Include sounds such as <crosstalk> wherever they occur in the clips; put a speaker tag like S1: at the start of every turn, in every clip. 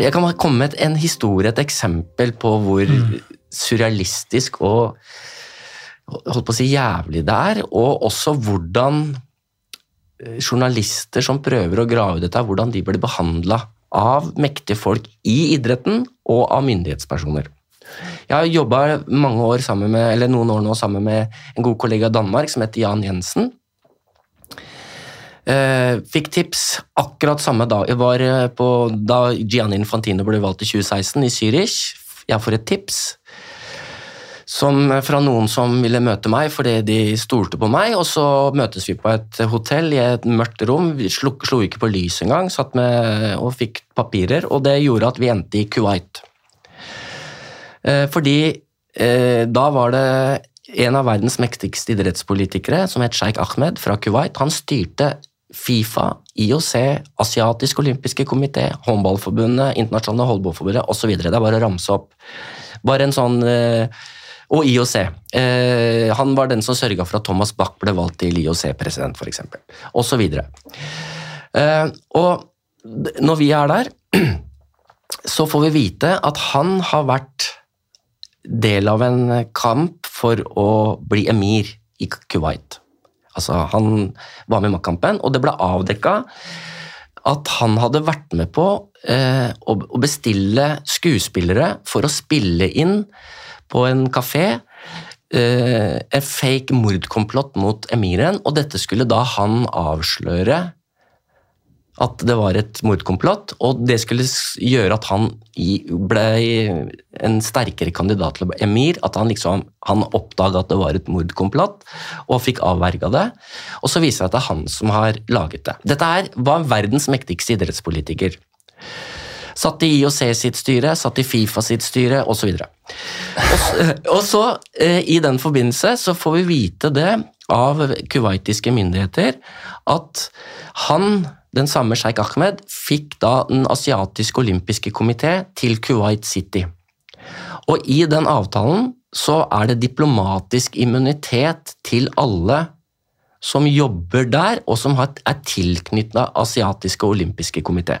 S1: Jeg kan komme med en historie, et eksempel på hvor surrealistisk og holdt på å si jævlig det er, og også hvordan eh, journalister som prøver å grave dette, hvordan de blir behandla av mektige folk i idretten og av myndighetspersoner. Jeg har jobba mange år sammen med, eller noen år nå sammen med en god kollega i Danmark som heter Jan Jensen. Eh, fikk tips akkurat samme dag. Jeg var eh, på, da Gianni Infantino ble valgt i 2016 i Zürich. Jeg får et tips som, fra noen som ville møte meg fordi de stolte på meg. og Så møtes vi på et hotell i et mørkt rom. Vi slo, slo ikke på lys engang satt med, og fikk papirer. og Det gjorde at vi endte i Kuwait. Eh, fordi eh, da var det en av verdens mektigste idrettspolitikere, som het Sheikh Ahmed fra Kuwait. Han styrte Fifa, IOC, Asiatisk olympiske komité, Håndballforbundet, Internasjonale håndballforbundet osv. Det er bare å ramse opp. Bare en sånn eh, Og IOC. Han var den som sørga for at Thomas Bach ble valgt til IOC-president, f.eks. Osv. Og når vi er der, <clears throat> så får vi vite at han har vært del av en kamp for å bli emir i Kuwait. Altså, han var med i maktkampen, og det ble avdekka at han hadde vært med på eh, å, bestille skuespillere for å spille inn på en kafé eh, en fake mordkomplott mot emiren, og dette skulle da han avsløre at det var et mordkomplott, og det skulle gjøre at han ble en sterkere kandidat til emir. At han liksom, han oppdaga at det var et mordkomplott, og fikk avverga det. Og så viser det at det er han som har laget det. Dette her var verdens mektigste idrettspolitiker. Satt i IOC sitt styre, satt i Fifa sitt styre osv. Og, <laughs> og så, eh, i den forbindelse, så får vi vite det av kuwaitiske myndigheter at han den samme sjeik Ahmed fikk da Den asiatiske olympiske komité til Kuwait City. Og i den avtalen så er det diplomatisk immunitet til alle som jobber der, og som er tilknyttet Asiatiske olympiske komité.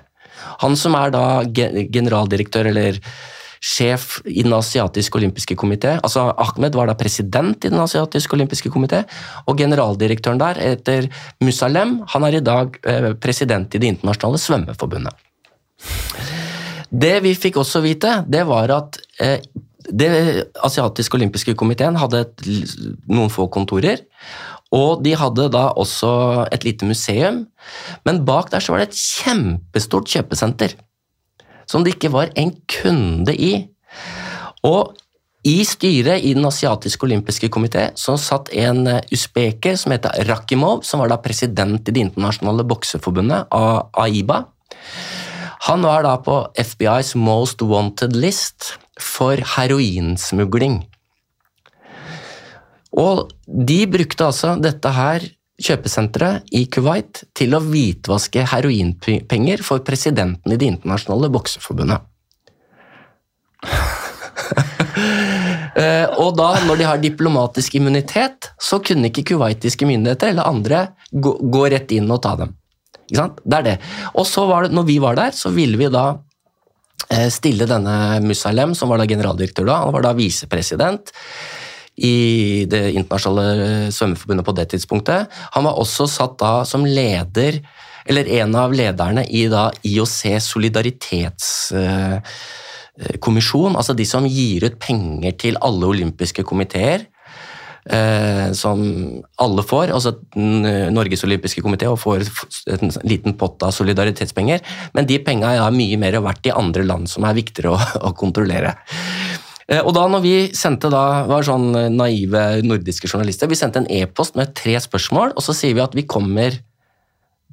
S1: Han som er da generaldirektør, eller sjef i Den asiatiske olympiske komité. Altså, Ahmed var da president i Den asiatiske olympiske komité, og generaldirektøren der heter Musalem. Han er i dag eh, president i Det internasjonale svømmeforbundet. Det vi fikk også vite, det var at eh, Det asiatiske olympiske komiteen hadde et, noen få kontorer. Og de hadde da også et lite museum, men bak der så var det et kjempestort kjøpesenter som det ikke var en kunde i. Og i styret i Den asiatiske olympiske komité satt en eh, usbeker som het Rakimov, som var da president i Det internasjonale bokseforbundet, AIBA. Han var da på FBIs Most Wanted List for heroinsmugling. Og de brukte altså dette her kjøpesenteret i Kuwait til å hvitvaske heroinpenger for presidenten i Det internasjonale bokseforbundet. <laughs> Eh, og da, når de har diplomatisk immunitet, så kunne ikke kuwaitiske myndigheter eller andre gå, gå rett inn og ta dem. Det er det. Og så var det, når vi var der, så ville vi da eh, stille denne Musalem, som var da generaldirektør da, han var da visepresident i Det internasjonale svømmeforbundet på det tidspunktet. Han var også satt da som leder, eller en av lederne i da IOC solidaritetskommisjon, altså de som gir ut penger til alle olympiske komiteer. Eh, som alle får, altså Norges olympiske komité, og får en liten pott av solidaritetspenger. Men de penga er mye mer verdt i andre land som er viktigere å, <laughs> å kontrollere. Eh, og da når vi sendte da, var sånn eh, naive nordiske journalister, vi sendte en e-post med tre spørsmål, og så sier vi at vi kommer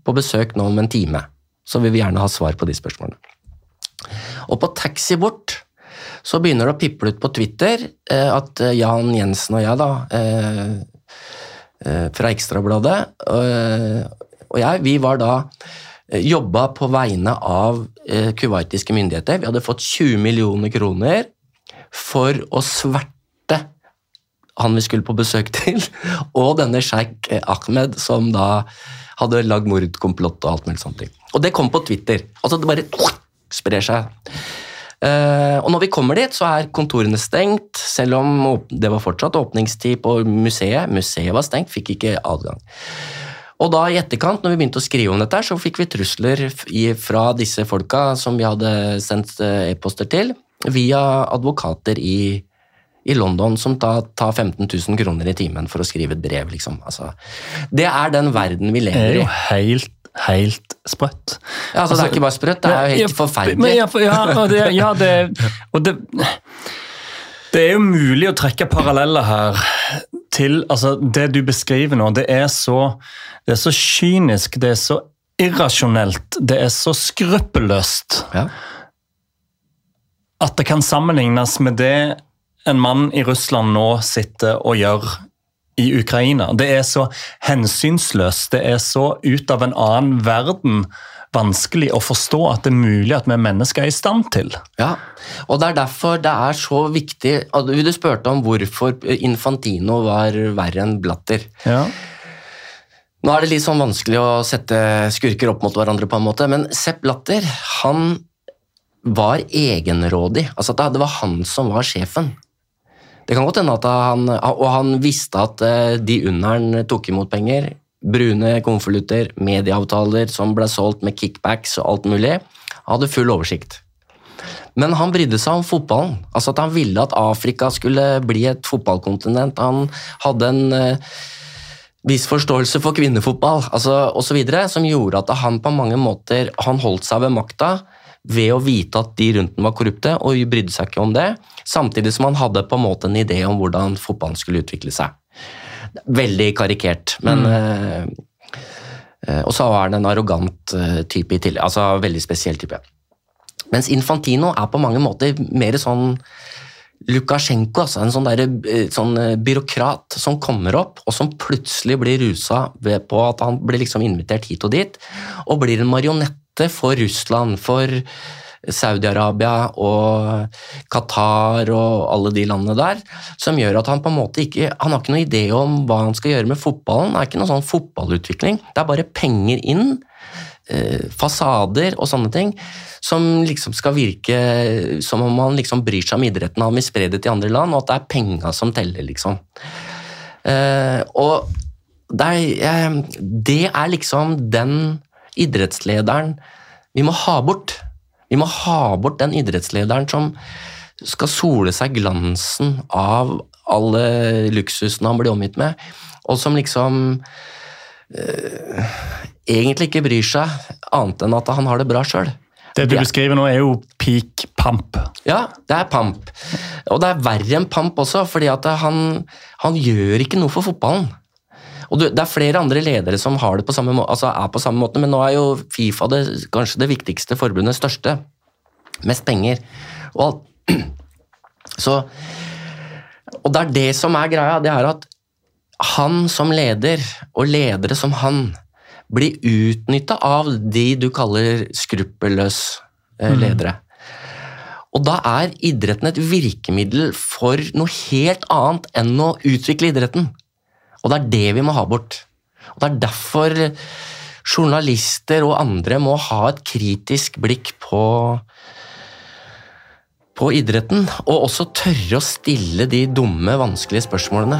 S1: på besøk nå om en time. Så vil vi gjerne ha svar på de spørsmålene. Og på taxi bort så begynner det å piple ut på Twitter eh, at Jan Jensen og jeg, da, fra Ekstrabladet, og jeg, vi var da jobba på vegne av kuwaitiske myndigheter. Vi hadde fått 20 millioner kroner for å sverte han vi skulle på besøk til, <laughs> og denne sjeik Ahmed, som da hadde lagd mordkomplott og alt mulig sånt. Og det kom på Twitter. Altså, det bare sprer seg. Uh, og når vi kommer dit, så er kontorene stengt, selv om det var fortsatt åpningstid på museet. Museet var stengt, fikk ikke adgang. Og da i etterkant, når vi begynte å skrive om dette, så fikk vi trusler fra disse folka som vi hadde sendt eh, e-poster til, via advokater i, i London som da tar 15 000 kroner i timen for å skrive et brev, liksom. Altså, det er den verden vi
S2: Det er
S1: lever
S2: jo
S1: i.
S2: helt, helt sprøtt.
S1: Ja, altså, det er ikke bare sprøtt, det er jo helt
S2: Ja, Men
S1: forferdelig.
S2: Ja, ja, og det, ja, det, <laughs> og det, det er jo mulig å trekke paralleller her til altså, det du beskriver nå. Det er, så, det er så kynisk, det er så irrasjonelt, det er så skruppelløst
S1: Ja.
S2: At det kan sammenlignes med det en mann i Russland nå sitter og gjør i Ukraina. Det er så hensynsløst, det er så ut av en annen verden vanskelig å forstå at det er mulig at vi mennesker er i stand til.
S1: Ja, og det er derfor det er så viktig Du spurte om hvorfor Infantino var verre enn Blatter.
S2: Ja.
S1: Nå er det litt sånn vanskelig å sette skurker opp mot hverandre, på en måte, men Sepp Blatter han var egenrådig. Altså at Det var han som var sjefen. Det kan godt hende at han Og han visste at eh, de under han tok imot penger, brune konvolutter, medieavtaler som ble solgt med kickbacks og alt mulig, han hadde full oversikt. Men han brydde seg om fotballen. Altså at Han ville at Afrika skulle bli et fotballkontinent. Han hadde en eh, viss forståelse for kvinnefotball altså, osv., som gjorde at han på mange måter han holdt seg ved makta ved å vite at de rundt den var korrupte, og brydde seg ikke om det, samtidig som han hadde på en måte en idé om hvordan fotballen skulle utvikle seg. Veldig karikert, men mm. eh, Og så var han en arrogant eh, type i tillegg. Altså veldig spesiell type. Mens Infantino er på mange måter mer sånn Lukasjenko, altså en sånn, der, sånn byråkrat som kommer opp, og som plutselig blir rusa på at han blir liksom invitert hit og dit, og blir en marionette for Russland, for Saudi-Arabia og Qatar og alle de landene der, som gjør at han på en måte ikke Han har ikke noen idé om hva han skal gjøre med fotballen. Det er ikke noen sånn fotballutvikling. Det er bare penger inn, eh, fasader og sånne ting, som liksom skal virke som om han liksom bryr seg om idretten, han vil spre det til andre land, og at det er penga som teller, liksom. Eh, og det er, eh, det er liksom den idrettslederen vi må ha bort. Vi må ha bort den idrettslederen som skal sole seg glansen av alle luksusene han blir omgitt med, og som liksom øh, egentlig ikke bryr seg annet enn at han har det bra sjøl.
S2: Det du beskriver nå, er jo peak pamp.
S1: Ja, det er pamp. Og det er verre enn pamp også, fordi at han, han gjør ikke noe for fotballen. Og Det er flere andre ledere som har det på samme, må- altså er på samme måte, men nå er jo Fifa det, kanskje det viktigste forbundet, største. Mest penger. Og, <clears throat> så, og det er det som er greia, det er at han som leder, og ledere som han, blir utnytta av de du kaller skruppelløse ledere. ledere. Og da er idretten et virkemiddel for noe helt annet enn å utvikle idretten. Og det er det vi må ha bort. Og det er derfor journalister og andre må ha et kritisk blikk på på idretten, og også tørre å stille de dumme, vanskelige spørsmålene.